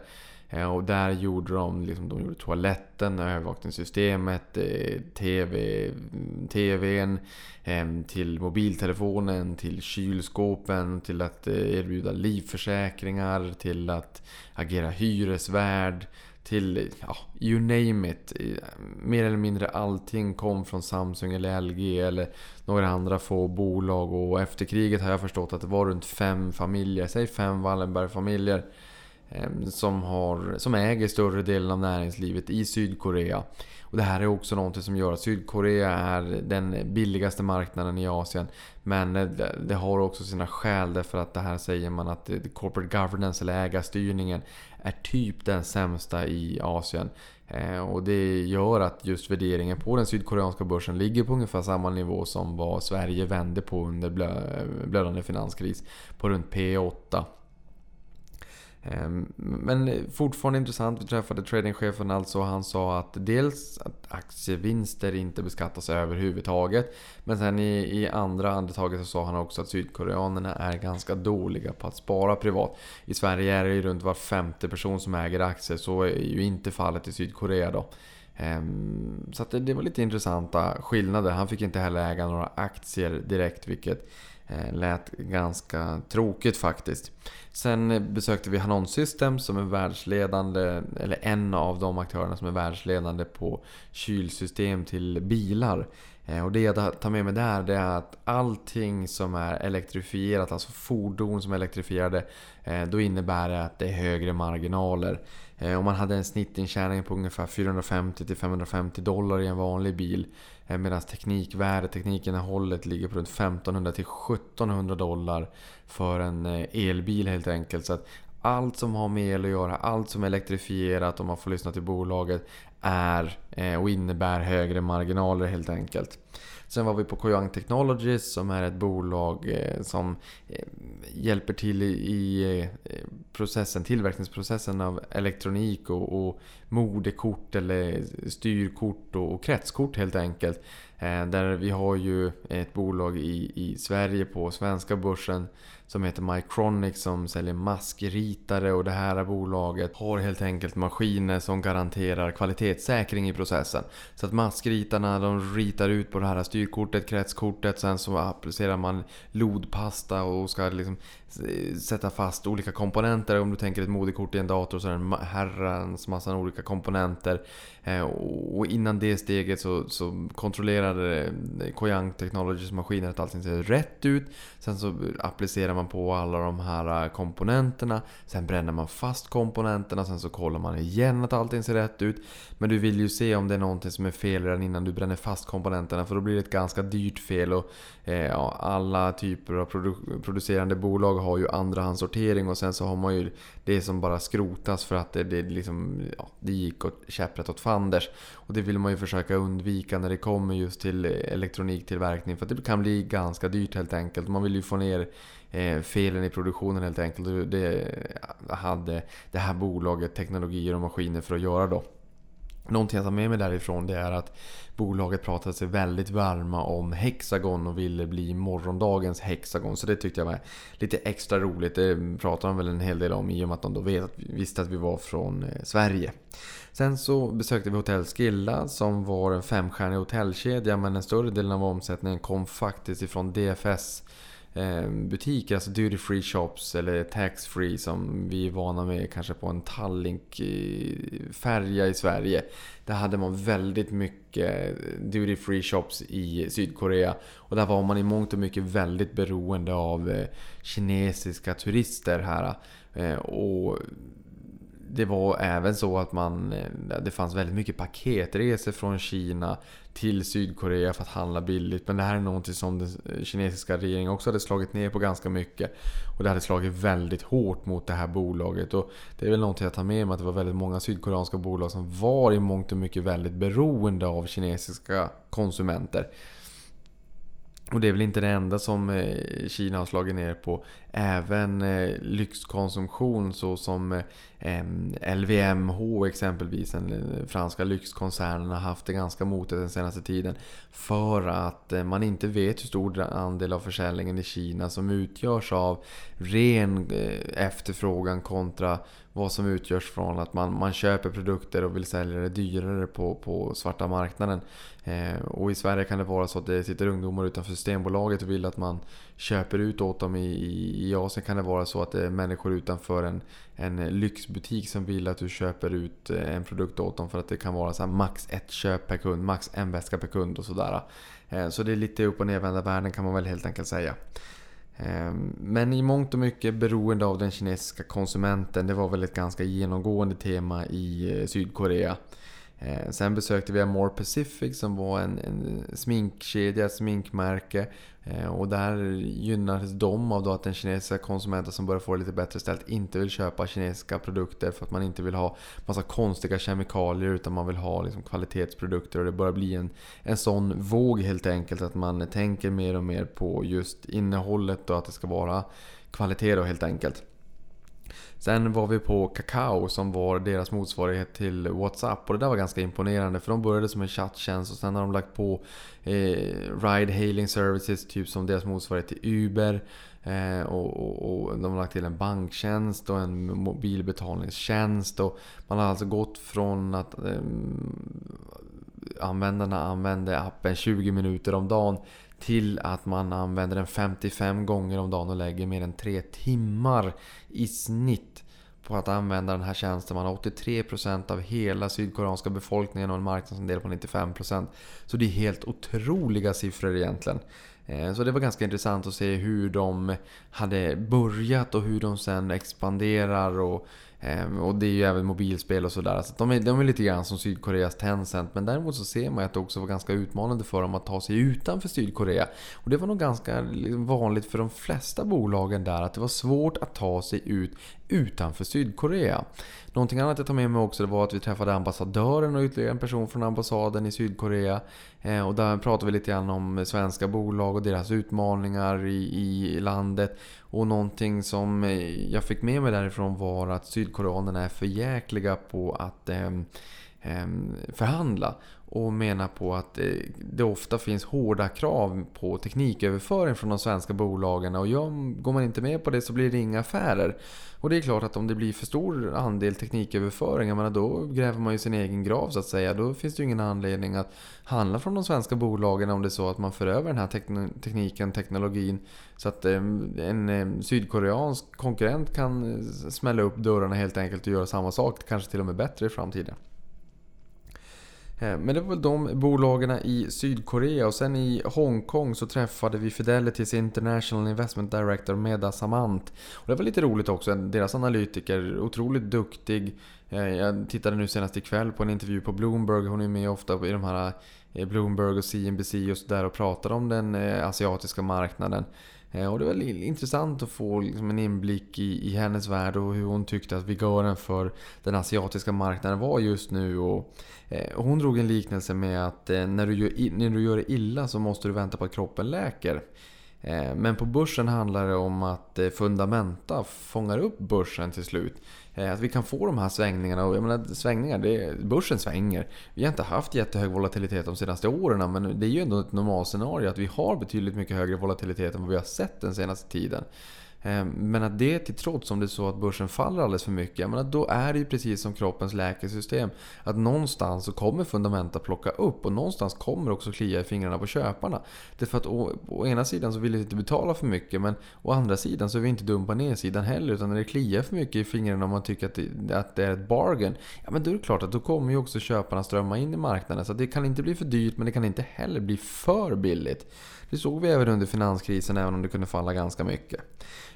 Eh, och där gjorde de, liksom, de gjorde toaletten, övervakningssystemet, eh, TV, TVn, ehm, till mobiltelefonen, till kylskåpen, till att eh, erbjuda livförsäkringar, till att agera hyresvärd, till, ja, you name it. Eh, mer eller mindre allting kom från Samsung eller LG eller några andra få bolag. Och efter kriget har jag förstått att det var runt fem familjer, säg fem Wallenberg-familjer Ehm, som, har, som äger större delen av näringslivet i Sydkorea. Och det här är också något som gör att Sydkorea är den billigaste marknaden i Asien. Men eh, det har också sina skäl därför att det här säger man att eh, corporate governance eller ägarstyrningen är typ den sämsta i Asien. Ehm, och det gör att just värderingen på den sydkoreanska börsen ligger på ungefär samma nivå som vad Sverige vände på under eh, blödande finanskris. På runt P8. Ehm, men fortfarande intressant. Vi träffade tradingchefen alltså och han sa att dels att aktievinster inte beskattas överhuvudtaget. Men sen i, i andra andetaget så sa han också att sydkoreanerna är ganska dåliga på att spara privat. I Sverige är det ju runt var femte person som äger aktier. Så är ju inte fallet i Sydkorea då. Ehm, så det, det var lite intressanta skillnader. Han fick inte heller äga några aktier direkt vilket Eh, lät ganska tråkigt faktiskt. Sen besökte vi Hanon Systems som är världsledande, eller en av de aktörerna som är världsledande på kylsystem till bilar. Eh, och det jag tar med mig där det är att allting som är elektrifierat, alltså fordon som är elektrifierade, eh, då innebär det att det är högre marginaler. Om man hade en snittintjäning på ungefär 450-550 dollar i en vanlig bil Eh, Medan teknikvärdet, teknikinnehållet ligger på runt 1500 1700 dollar för en eh, elbil helt enkelt. Så att allt som har med el att göra, allt som är elektrifierat om man får lyssna till bolaget är eh, och innebär högre marginaler helt enkelt. Sen var vi på Koyang Technologies som är ett bolag eh, som eh, hjälper till i processen, tillverkningsprocessen av elektronik och, och modekort eller styrkort och, och kretskort helt enkelt. Eh, där vi har ju ett bolag i, i Sverige på svenska börsen som heter Micronic som säljer maskritare och det här bolaget har helt enkelt maskiner som garanterar kvalitetssäkring i processen. Så att maskritarna de ritar ut på det här styrkortet, kretskortet, sen så applicerar man lodpasta och ska liksom eh, sätta fast olika komponenter. Om du tänker ett moderkort i en dator så är det en herrans massa olika komponenter. Eh, och innan det steget så, så kontrollerade eh, Koyang Technologies maskiner att allting ser rätt ut. Sen så applicerar man på alla de här eh, komponenterna. Sen bränner man fast komponenterna. Sen så kollar man igen att allting ser rätt ut. Men du vill ju se om det är någonting som är fel redan innan du bränner fast komponenterna. För då blir det ett ganska dyrt fel. Och Eh, ja, alla typer av produ producerande bolag har ju andrahandssortering. Och sen så har man ju det som bara skrotas för att det, det, liksom, ja, det gick åt käpprätt åt fanders. Och det vill man ju försöka undvika när det kommer just till elektroniktillverkning. För det kan bli ganska dyrt helt enkelt. Man vill ju få ner eh, felen i produktionen helt enkelt. Det hade det här bolaget teknologier och maskiner för att göra då. Någonting jag tar med mig därifrån det är att bolaget pratade sig väldigt varma om Hexagon och ville bli morgondagens Hexagon. Så det tyckte jag var lite extra roligt. Det pratade de väl en hel del om i och med att de då vet, visste att vi var från eh, Sverige. Sen så besökte vi Hotell Skilla som var en femstjärnig hotellkedja men den större delen av omsättningen kom faktiskt ifrån DFS Eh, butiker, alltså duty free shops eller tax free som vi är vana med kanske på en Tallink-färja i Sverige. Där hade man väldigt mycket duty free shops i Sydkorea. Och där var man i mångt och mycket väldigt beroende av eh, kinesiska turister här. Eh, och det var även så att man, eh, det fanns väldigt mycket paketresor från Kina till Sydkorea för att handla billigt. Men det här är någonting som den eh, kinesiska regeringen också hade slagit ner på ganska mycket. Och det hade slagit väldigt hårt mot det här bolaget. Och det är väl någonting jag tar med mig att det var väldigt många sydkoreanska bolag som var i mångt och mycket väldigt beroende av kinesiska konsumenter. Och det är väl inte det enda som eh, Kina har slagit ner på. Även eh, lyxkonsumtion såsom eh, LVMH exempelvis, den franska lyxkoncernen, har haft det ganska motigt den senaste tiden. För att man inte vet hur stor andel av försäljningen i Kina som utgörs av ren efterfrågan kontra vad som utgörs från att man, man köper produkter och vill sälja det dyrare på, på svarta marknaden. Eh, och i Sverige kan det vara så att det sitter ungdomar utanför Systembolaget och vill att man köper ut åt dem. I, i, i Asien kan det vara så att det är människor utanför en, en lyxbutik som vill att du köper ut eh, en produkt åt dem för att det kan vara så max ett köp per kund, max en väska per kund och sådär. Eh, så det är lite upp och nervända världen kan man väl helt enkelt säga. Eh, men i mångt och mycket beroende av den kinesiska konsumenten. Det var väl ett ganska genomgående tema i eh, Sydkorea. Eh, sen besökte vi Amore Pacific som var en, en sminkkedja, ett sminkmärke. Eh, och där gynnades de av då att den kinesiska konsumenten som börjar få det lite bättre ställt inte vill köpa kinesiska produkter för att man inte vill ha massa konstiga kemikalier utan man vill ha liksom kvalitetsprodukter. Och det börjar bli en, en sån våg helt enkelt att man tänker mer och mer på just innehållet och att det ska vara kvalitet då helt enkelt. Sen var vi på Kakao som var deras motsvarighet till WhatsApp. Och det där var ganska imponerande för de började som en chatttjänst och sen har de lagt på eh, ride hailing services, typ som deras motsvarighet till Uber. Eh, och, och, och, de har lagt till en banktjänst och en mobilbetalningstjänst. Och man har alltså gått från att eh, användarna använde appen 20 minuter om dagen till att man använder den 55 gånger om dagen och lägger mer än 3 timmar i snitt på att använda den här tjänsten. Man har 83% av hela sydkoreanska befolkningen och en marknadsandel på 95%. Så det är helt otroliga siffror egentligen. Eh, så det var ganska intressant att se hur de hade börjat och hur de sen expanderar och Ehm, och det är ju även mobilspel och sådär. Så de är, de är lite grann som Sydkoreas Tencent. Men däremot så ser man att det också var ganska utmanande för dem att ta sig utanför Sydkorea. Och det var nog ganska liksom, vanligt för de flesta bolagen där att det var svårt att ta sig ut utanför Sydkorea. Någonting annat jag tar med mig också var att vi träffade ambassadören och ytterligare en person från ambassaden i Sydkorea. Ehm, och där pratade vi lite grann om svenska bolag och deras utmaningar i, i landet. Och någonting som eh, jag fick med mig därifrån var att sydkoreanerna är för jäkliga på att eh, Ehm, förhandla och menar på att eh, det ofta finns hårda krav på tekniköverföring från de svenska bolagen och går man inte med på det så blir det inga affärer. Och det är klart att om det blir för stor andel tekniköverföring, menar, då gräver man ju sin egen grav så att säga. Då finns det ju ingen anledning att handla från de svenska bolagen om det är så att man för över den här tekniken, teknologin så att ehm, en ehm, sydkoreansk konkurrent kan eh, smälla upp dörrarna helt enkelt och göra samma sak, kanske till och med bättre i framtiden. Eh, men det var väl de bolagen i Sydkorea och sen i Hongkong så träffade vi Fidelitys International Investment Director Meda Samant. Och det var lite roligt också, deras analytiker, otroligt duktig. Eh, jag tittade nu senast ikväll på en intervju på Bloomberg, hon är med ofta i de här eh, Bloomberg och CNBC och sådär och pratar om den asiatiska marknaden. Och det var intressant att få liksom en inblick i, i hennes värld och hur hon tyckte att vigören för den asiatiska marknaden var just nu. Och Eh, hon drog en liknelse med att eh, när du, gör, när du gör det illa så måste du vänta på att kroppen läker. Eh, men på börsen handlar det om att eh, fundamenta fångar upp börsen till slut. Eh, att vi kan få de här svängningarna. Och jag menar, svängningar, det, börsen svänger. Vi har inte haft jättehög volatilitet de senaste åren. Men det är ju ändå ett normalscenario att vi har betydligt mycket högre volatilitet än vad vi har sett den senaste tiden. Eh, men att det till trots, om det är så att börsen faller alldeles för mycket, menar, då är det ju precis som kroppens läkesystem. Att någonstans så kommer fundamenta plocka upp och någonstans kommer också klia i fingrarna på köparna. Därför att å, å, ena sidan så vill vi inte betala för mycket, men å andra sidan så vill vi inte dumpa på sidan heller. Utan när det kliar för mycket i fingrarna och man tycker att det, att det är ett bargain, ja men då är det klart att då kommer ju också köparna strömma in i marknaden. Så det kan inte bli för dyrt, men det kan inte heller bli för billigt. Det såg vi även under finanskrisen, även om det kunde falla ganska mycket.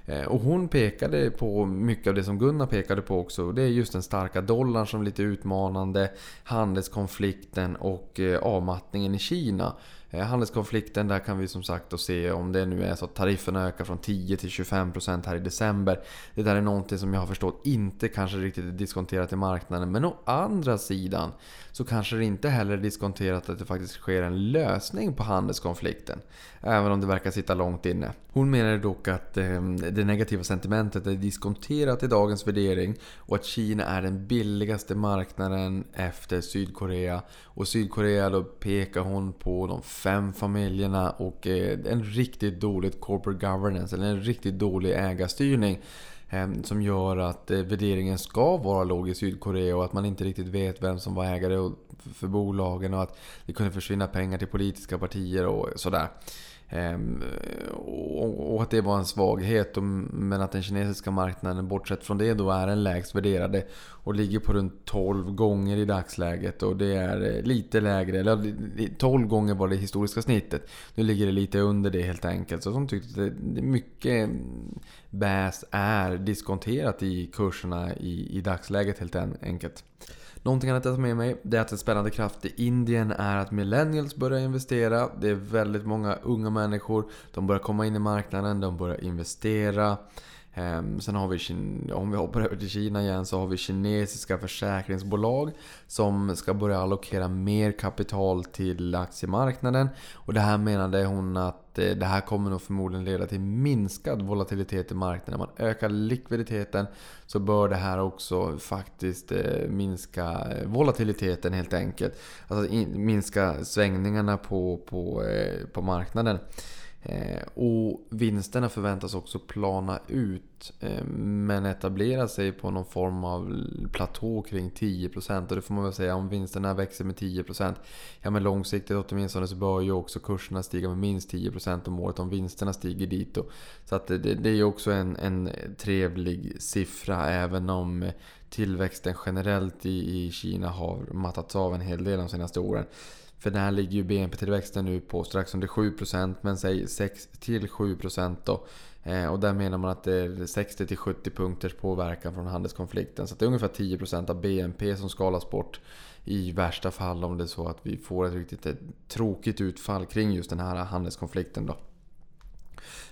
Eh, och hon pekade på mycket av det som Gunnar pekade på också. Det är just den starka dollarn som är lite utmanande, handelskonflikten och eh, avmattningen i Kina. Eh, handelskonflikten, där kan vi som sagt då se om det nu är så att tarifferna ökar från 10 till 25% här i december. Det där är någonting som jag har förstått inte kanske riktigt är diskonterat i marknaden. Men å andra sidan så kanske det inte heller är diskonterat att det faktiskt sker en lösning på handelskonflikten. Även om det verkar sitta långt inne. Hon menar dock att ehm, det negativa sentimentet är diskonterat i dagens värdering och att Kina är den billigaste marknaden efter Sydkorea. Och Sydkorea då pekar hon på de fem familjerna och eh, en riktigt dåligt corporate governance, eller en riktigt dålig ägarstyrning. Ehm, som gör att eh, värderingen ska vara låg i Sydkorea och att man inte riktigt vet vem som var ägare för bolagen och att det kunde försvinna pengar till politiska partier och sådär. Ehm, och att det var en svaghet. Men att den kinesiska marknaden bortsett från det då är den lägst värderade. Och ligger på runt 12 gånger i dagsläget. Och det är eh, lite lägre. Eller 12 gånger var det historiska snittet. Nu ligger det lite under det helt enkelt. Så de tyckte att det mycket mm, BAS är diskonterat i kurserna i, i dagsläget helt enkelt. Någonting annat jag tar med mig det är att en spännande kraft i Indien är att millennials börjar investera. Det är väldigt många unga människor. De börjar komma in i marknaden, de börjar investera. Ehm, sen har vi, om vi hoppar över till Kina igen, så har vi kinesiska försäkringsbolag som ska börja allokera mer kapital till aktiemarknaden. Och det här menade hon att att eh, det här kommer nog förmodligen leda till minskad volatilitet i marknaden. När man ökar likviditeten så bör det här också faktiskt eh, minska volatiliteten helt enkelt. Alltså minska svängningarna på, på, eh, på marknaden. Eh, och vinsterna förväntas också plana ut eh, men etablera sig på någon form av platå kring 10% och det får man väl säga om vinsterna växer med 10% ja men långsiktigt åtminstone så bör ju också kurserna stiga med minst 10% om året om vinsterna stiger dit. Då. Så att det, det är ju också en, en trevlig siffra även om tillväxten generellt i, i Kina har mattats av en hel del de senaste åren. För där ligger ju BNP-tillväxten nu på strax under 7% men säg 6-7% då. Eh, och där menar man att det är 60-70 punkters påverkan från handelskonflikten. Så det är ungefär 10% av BNP som skalas bort i värsta fall om det är så att vi får ett riktigt ett tråkigt utfall kring just den här handelskonflikten då.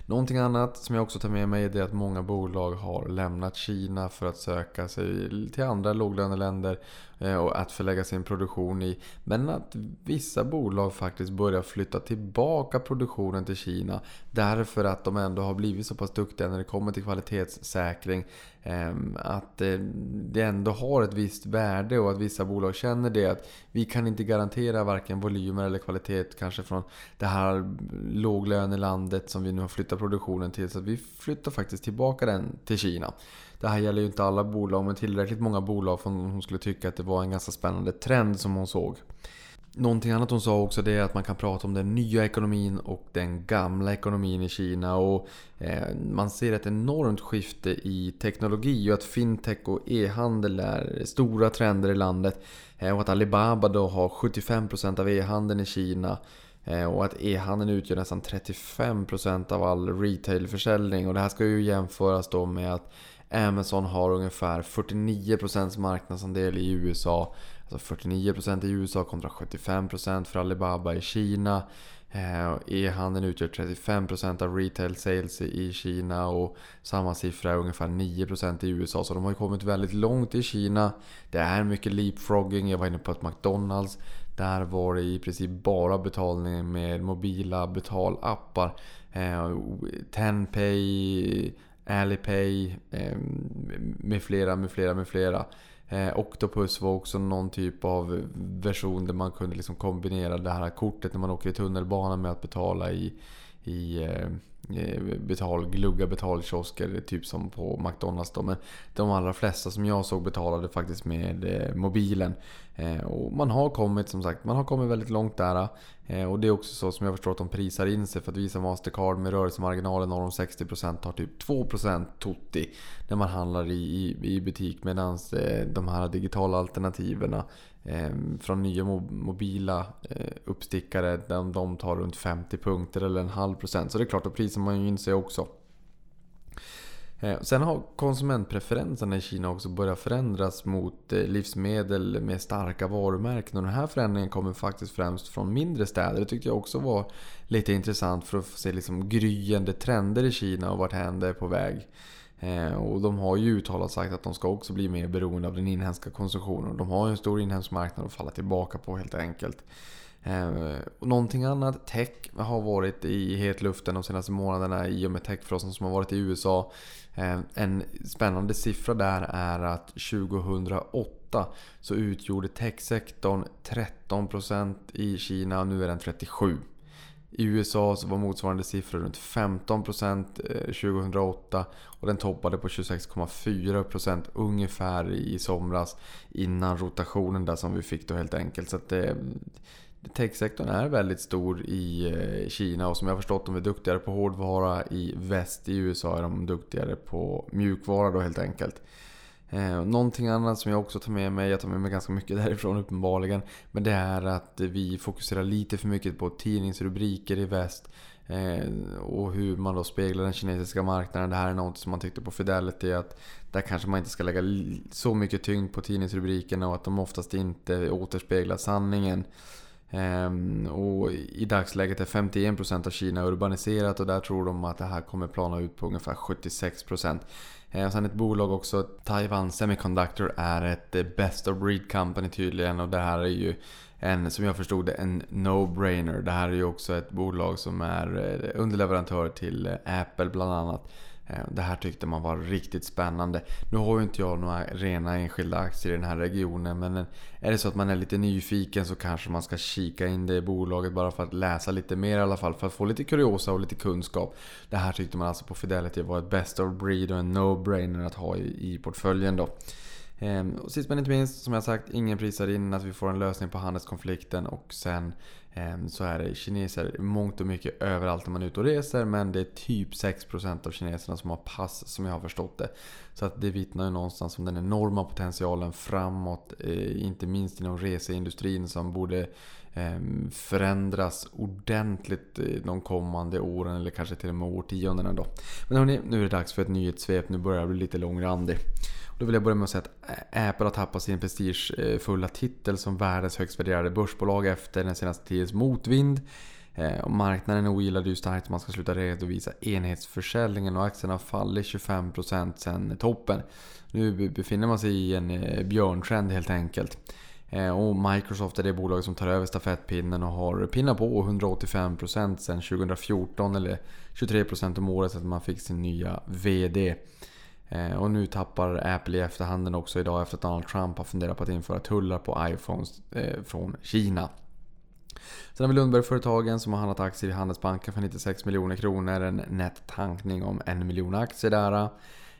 Någonting annat som jag också tar med mig är att många bolag har lämnat Kina för att söka sig till andra låglöneländer eh, och att förlägga sin produktion i. Men att vissa bolag faktiskt börjar flytta tillbaka produktionen till Kina. Därför att de ändå har blivit så pass duktiga när det kommer till kvalitetssäkring. Ehm, att eh, det ändå har ett visst värde och att vissa bolag känner det. Att vi kan inte garantera varken volymer eller kvalitet kanske från det här låglönelandet som vi nu har flyttat produktionen till. Så vi flyttar faktiskt tillbaka den till Kina. Det här gäller ju inte alla bolag, men tillräckligt många bolag för att hon skulle tycka att det var en ganska spännande trend som hon såg. Någonting annat hon sa också det är att man kan prata om den nya ekonomin och den gamla ekonomin i Kina. Och eh, Man ser ett enormt skifte i teknologi och att fintech och e-handel är stora trender i landet. Eh, och att Alibaba då har 75% av e-handeln i Kina. Eh, och att e-handeln utgör nästan 35% av all retailförsäljning. Och det här ska ju jämföras då med att Amazon har ungefär 49% marknadsandel i USA. Alltså 49% i USA kontra 75% för Alibaba i Kina. Eh, e-handeln utgör 35% av retail sales i Kina och samma siffra är ungefär 9% i USA. Så de har ju kommit väldigt långt i Kina. Det är mycket leapfrogging. Jag var inne på ett McDonalds. Där var det i princip bara betalning med mobila betalappar. Eh, Tenpay, Alipay eh, med flera, med flera, med flera. Eh, Octopus var också någon typ av version där man kunde liksom kombinera det här kortet när man åker i tunnelbanan med att betala i, Eh, i betal, glugga betalkiosker, typ som på McDonalds. Då. Men de allra flesta som jag såg betalade faktiskt med eh, mobilen. Eh, och man har kommit som sagt, man har kommit väldigt långt där. Och det är också så som jag förstår att de prisar in sig för att visa Mastercard med rörelsemarginalen norr om 60% har typ 2% totti när man handlar i, i, i butik. Medan de här digitala alternativen Ehm, från nya mobila eh, uppstickare de, de tar runt 50 punkter eller en halv procent. Så det är klart, då prisar man ju in sig också. Ehm, sen har konsumentpreferenserna i Kina också börjat förändras mot eh, livsmedel med starka varumärken. Och den här förändringen kommer faktiskt främst från mindre städer. Det tyckte jag också var lite intressant för att få se liksom gryende trender i Kina och vart det är på väg. Eh, och de har ju uttalat sagt att de ska också bli mer beroende av den inhemska konsumtionen. De har ju en stor inhemsk marknad att falla tillbaka på helt enkelt. Eh, och någonting annat, tech har varit i hetluften de senaste månaderna i och med techfrosten som har varit i USA. Eh, en spännande siffra där är att 2008 så utgjorde techsektorn 13% i Kina och nu är den 37%. I USA så var motsvarande siffror runt 15% 2008 eh, och den toppade på 26,4% ungefär i somras innan rotationen där som vi fick då helt enkelt. Så att det, Techsektorn är väldigt stor i eh, Kina och som jag har förstått de är duktigare på hårdvara. I väst i USA är de duktigare på mjukvara då helt enkelt. Eh, någonting annat som jag också tar med mig, jag tar med mig ganska mycket därifrån uppenbarligen. Men det är att vi fokuserar lite för mycket på tidningsrubriker i väst. Eh, och hur man då speglar den kinesiska marknaden. Det här är något som man tyckte på Fidelity att där kanske man inte ska lägga så mycket tyngd på tidningsrubrikerna och att de oftast inte återspeglar sanningen. Ehm, och I dagsläget är 51% av Kina urbaniserat och där tror de att det här kommer plana ut på ungefär 76%. Eh, och sen ett bolag också, Taiwan Semiconductor är ett eh, Best of Breed Company tydligen och det här är ju en, som jag förstod det, en no-brainer. Det här är ju också ett bolag som är eh, underleverantör till Apple bland annat. Eh, det här tyckte man var riktigt spännande. Nu har ju inte jag några rena enskilda aktier i den här regionen men eh, är det så att man är lite nyfiken så kanske man ska kika in det i bolaget bara för att läsa lite mer i alla fall. För att få lite kuriosa och lite kunskap. Det här tyckte man alltså på Fidelity var ett best of breed och en no-brainer att ha i, i portföljen då. Ehm, och sist men inte minst, som jag sagt, ingen prisar in att vi får en lösning på handelskonflikten och sen ehm, så är det kineser mångt och mycket överallt när man är ute och reser men det är typ 6% av kineserna som har pass som jag har förstått det. Så att det vittnar ju någonstans om den enorma potentialen framåt, eh, inte minst inom reseindustrin som borde ehm, förändras ordentligt eh, de kommande åren eller kanske till och med årtiondena då. Men hörni, nu är det dags för ett nyhetssvep. Nu börjar jag bli lite långrandig. Då vill jag börja med att säga att Apple har tappat sin prestigefulla titel som världens högst värderade börsbolag efter den senaste tidens motvind. Eh, och marknaden ogillade ju starkt att man ska sluta redovisa enhetsförsäljningen och aktien har fallit 25% sen toppen. Nu befinner man sig i en eh, björntrend helt enkelt. Eh, och Microsoft är det bolag som tar över stafettpinnen och har pinnat på 185% sen 2014 eller 23% om året sedan man fick sin nya VD. Eh, och nu tappar Apple i efterhanden också idag efter att Donald Trump har funderat på att införa tullar på iPhones eh, från Kina. Sen har vi Lundbergföretagen som har handlat aktier i Handelsbanken för 96 miljoner kronor. En nätt tankning om en miljon aktier där.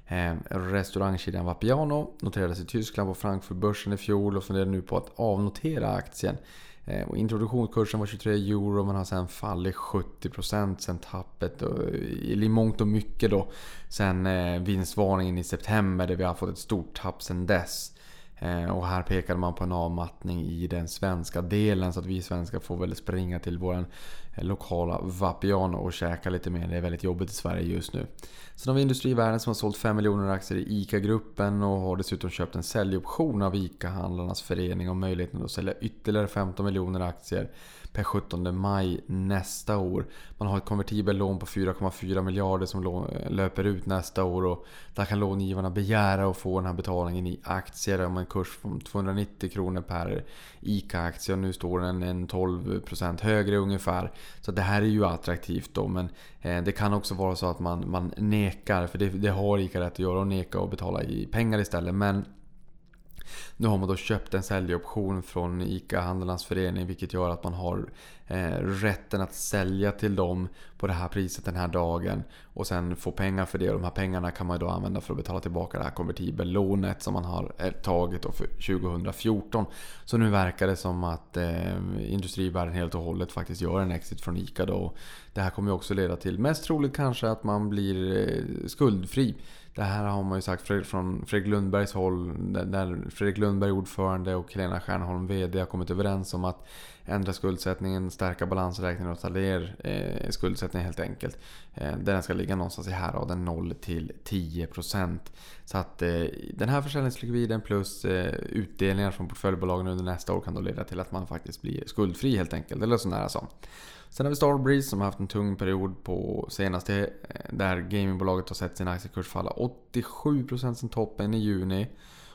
Eh, restaurangkedjan Vapiano noterades i Tyskland på Frankfurtbörsen i fjol och funderar nu på att avnotera aktien. Eh, och introduktionskursen var 23 euro men har sen fallit 70% sen tappet. I mångt och mycket då. Sen eh, vinstvarningen i september där vi har fått ett stort tapp sen dess. Eh, och här pekade man på en avmattning i den svenska delen så att vi svenskar får väl springa till vår eh, lokala Vapiano och käka lite mer. Det är väldigt jobbigt i Sverige just nu. Sen har vi Industrivärden som har sålt 5 miljoner aktier i ICA-gruppen och har dessutom köpt en säljoption av ICA-handlarnas förening om möjligheten att sälja ytterligare 15 miljoner aktier per 17 maj nästa år. Man har ett konvertibelt lån på 4,4 miljarder som löper ut nästa år och där kan långivarna begära att få den här betalningen i aktier om en kurs från 290 kronor per ICA-aktie och nu står den en 12% högre ungefär. Så det här är ju attraktivt då men eh, det kan också vara så att man, man nekar, för det, det har ICA rätt att göra och neka och betala i pengar istället. Men nu har man då köpt en säljoption från ICA-handlarnas förening vilket gör att man har eh, rätten att sälja till dem på det här priset den här dagen och sen få pengar för det. Och de här pengarna kan man då använda för att betala tillbaka det här konvertibellånet som man har eh, tagit tagit för 2014. Så nu verkar det som att eh, industrivärlden helt och hållet faktiskt gör en exit från ICA då. Det här kommer ju också leda till, mest troligt kanske, att man blir eh, skuldfri. Det här har man ju sagt från Fredrik Lundbergs håll. Där Fredrik Lundberg ordförande och Helena Stjärnholm VD har kommit överens om att ändra skuldsättningen, stärka balansräkningen och ta ner eh, skuldsättningen helt enkelt. Eh, där den ska ligga någonstans i häraden 0 till 10%. Så att eh, den här försäljningslikviden plus eh, utdelningar från portföljbolagen under nästa år kan då leda till att man faktiskt blir skuldfri helt enkelt. Eller så nära som. Sen har vi Starbreeze som har haft en tung period på senaste eh, där gamingbolaget har sett sin aktiekurs falla 87% sen toppen i juni.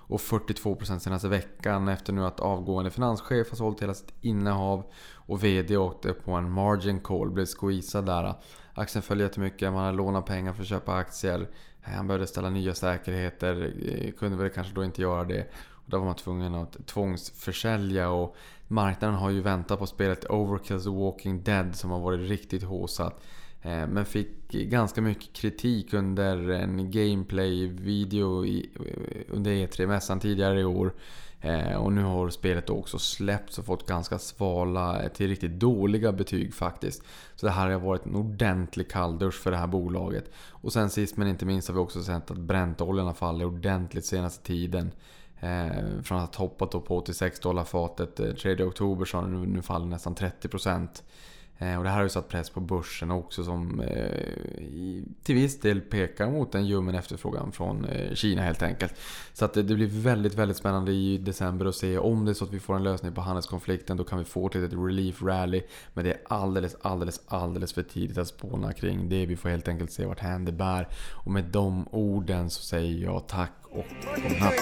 och 42% senaste veckan efter nu att avgående finanschef har sålt hela sitt innehav och VD åkte på en margin call, blev squeezad där. Aktien föll jättemycket, man hade lånat pengar för att köpa aktier. Eh, han behövde ställa nya säkerheter, eh, kunde väl kanske då inte göra det. Och då var man tvungen att tvångsförsälja och marknaden har ju väntat på spelet Overkill's The Walking Dead som har varit riktigt håsat. Eh, men fick ganska mycket kritik under en gameplay-video under E3-mässan tidigare i år. Eh, och nu har spelet också släppts och fått ganska svala eh, till riktigt dåliga betyg faktiskt. Så det här har varit en ordentlig kalldusch för det här bolaget. Och sen sist men inte minst har vi också sett att bräntoljan har fallit ordentligt senaste tiden. Eh, från att ha hoppat på 86 dollar fatet eh, 3 oktober så har det nu fallit nästan 30 procent. Eh, och det här har ju satt press på börsen också som eh, till viss del pekar mot en ljummen efterfrågan från eh, Kina helt enkelt. Så att det, det, blir väldigt, väldigt spännande i december att se om det är så att vi får en lösning på handelskonflikten. Då kan vi få till ett relief rally. Men det är alldeles, alldeles, alldeles för tidigt att spåna kring det. Vi får helt enkelt se vart hän det bär. Och med de orden så säger jag tack och godnatt.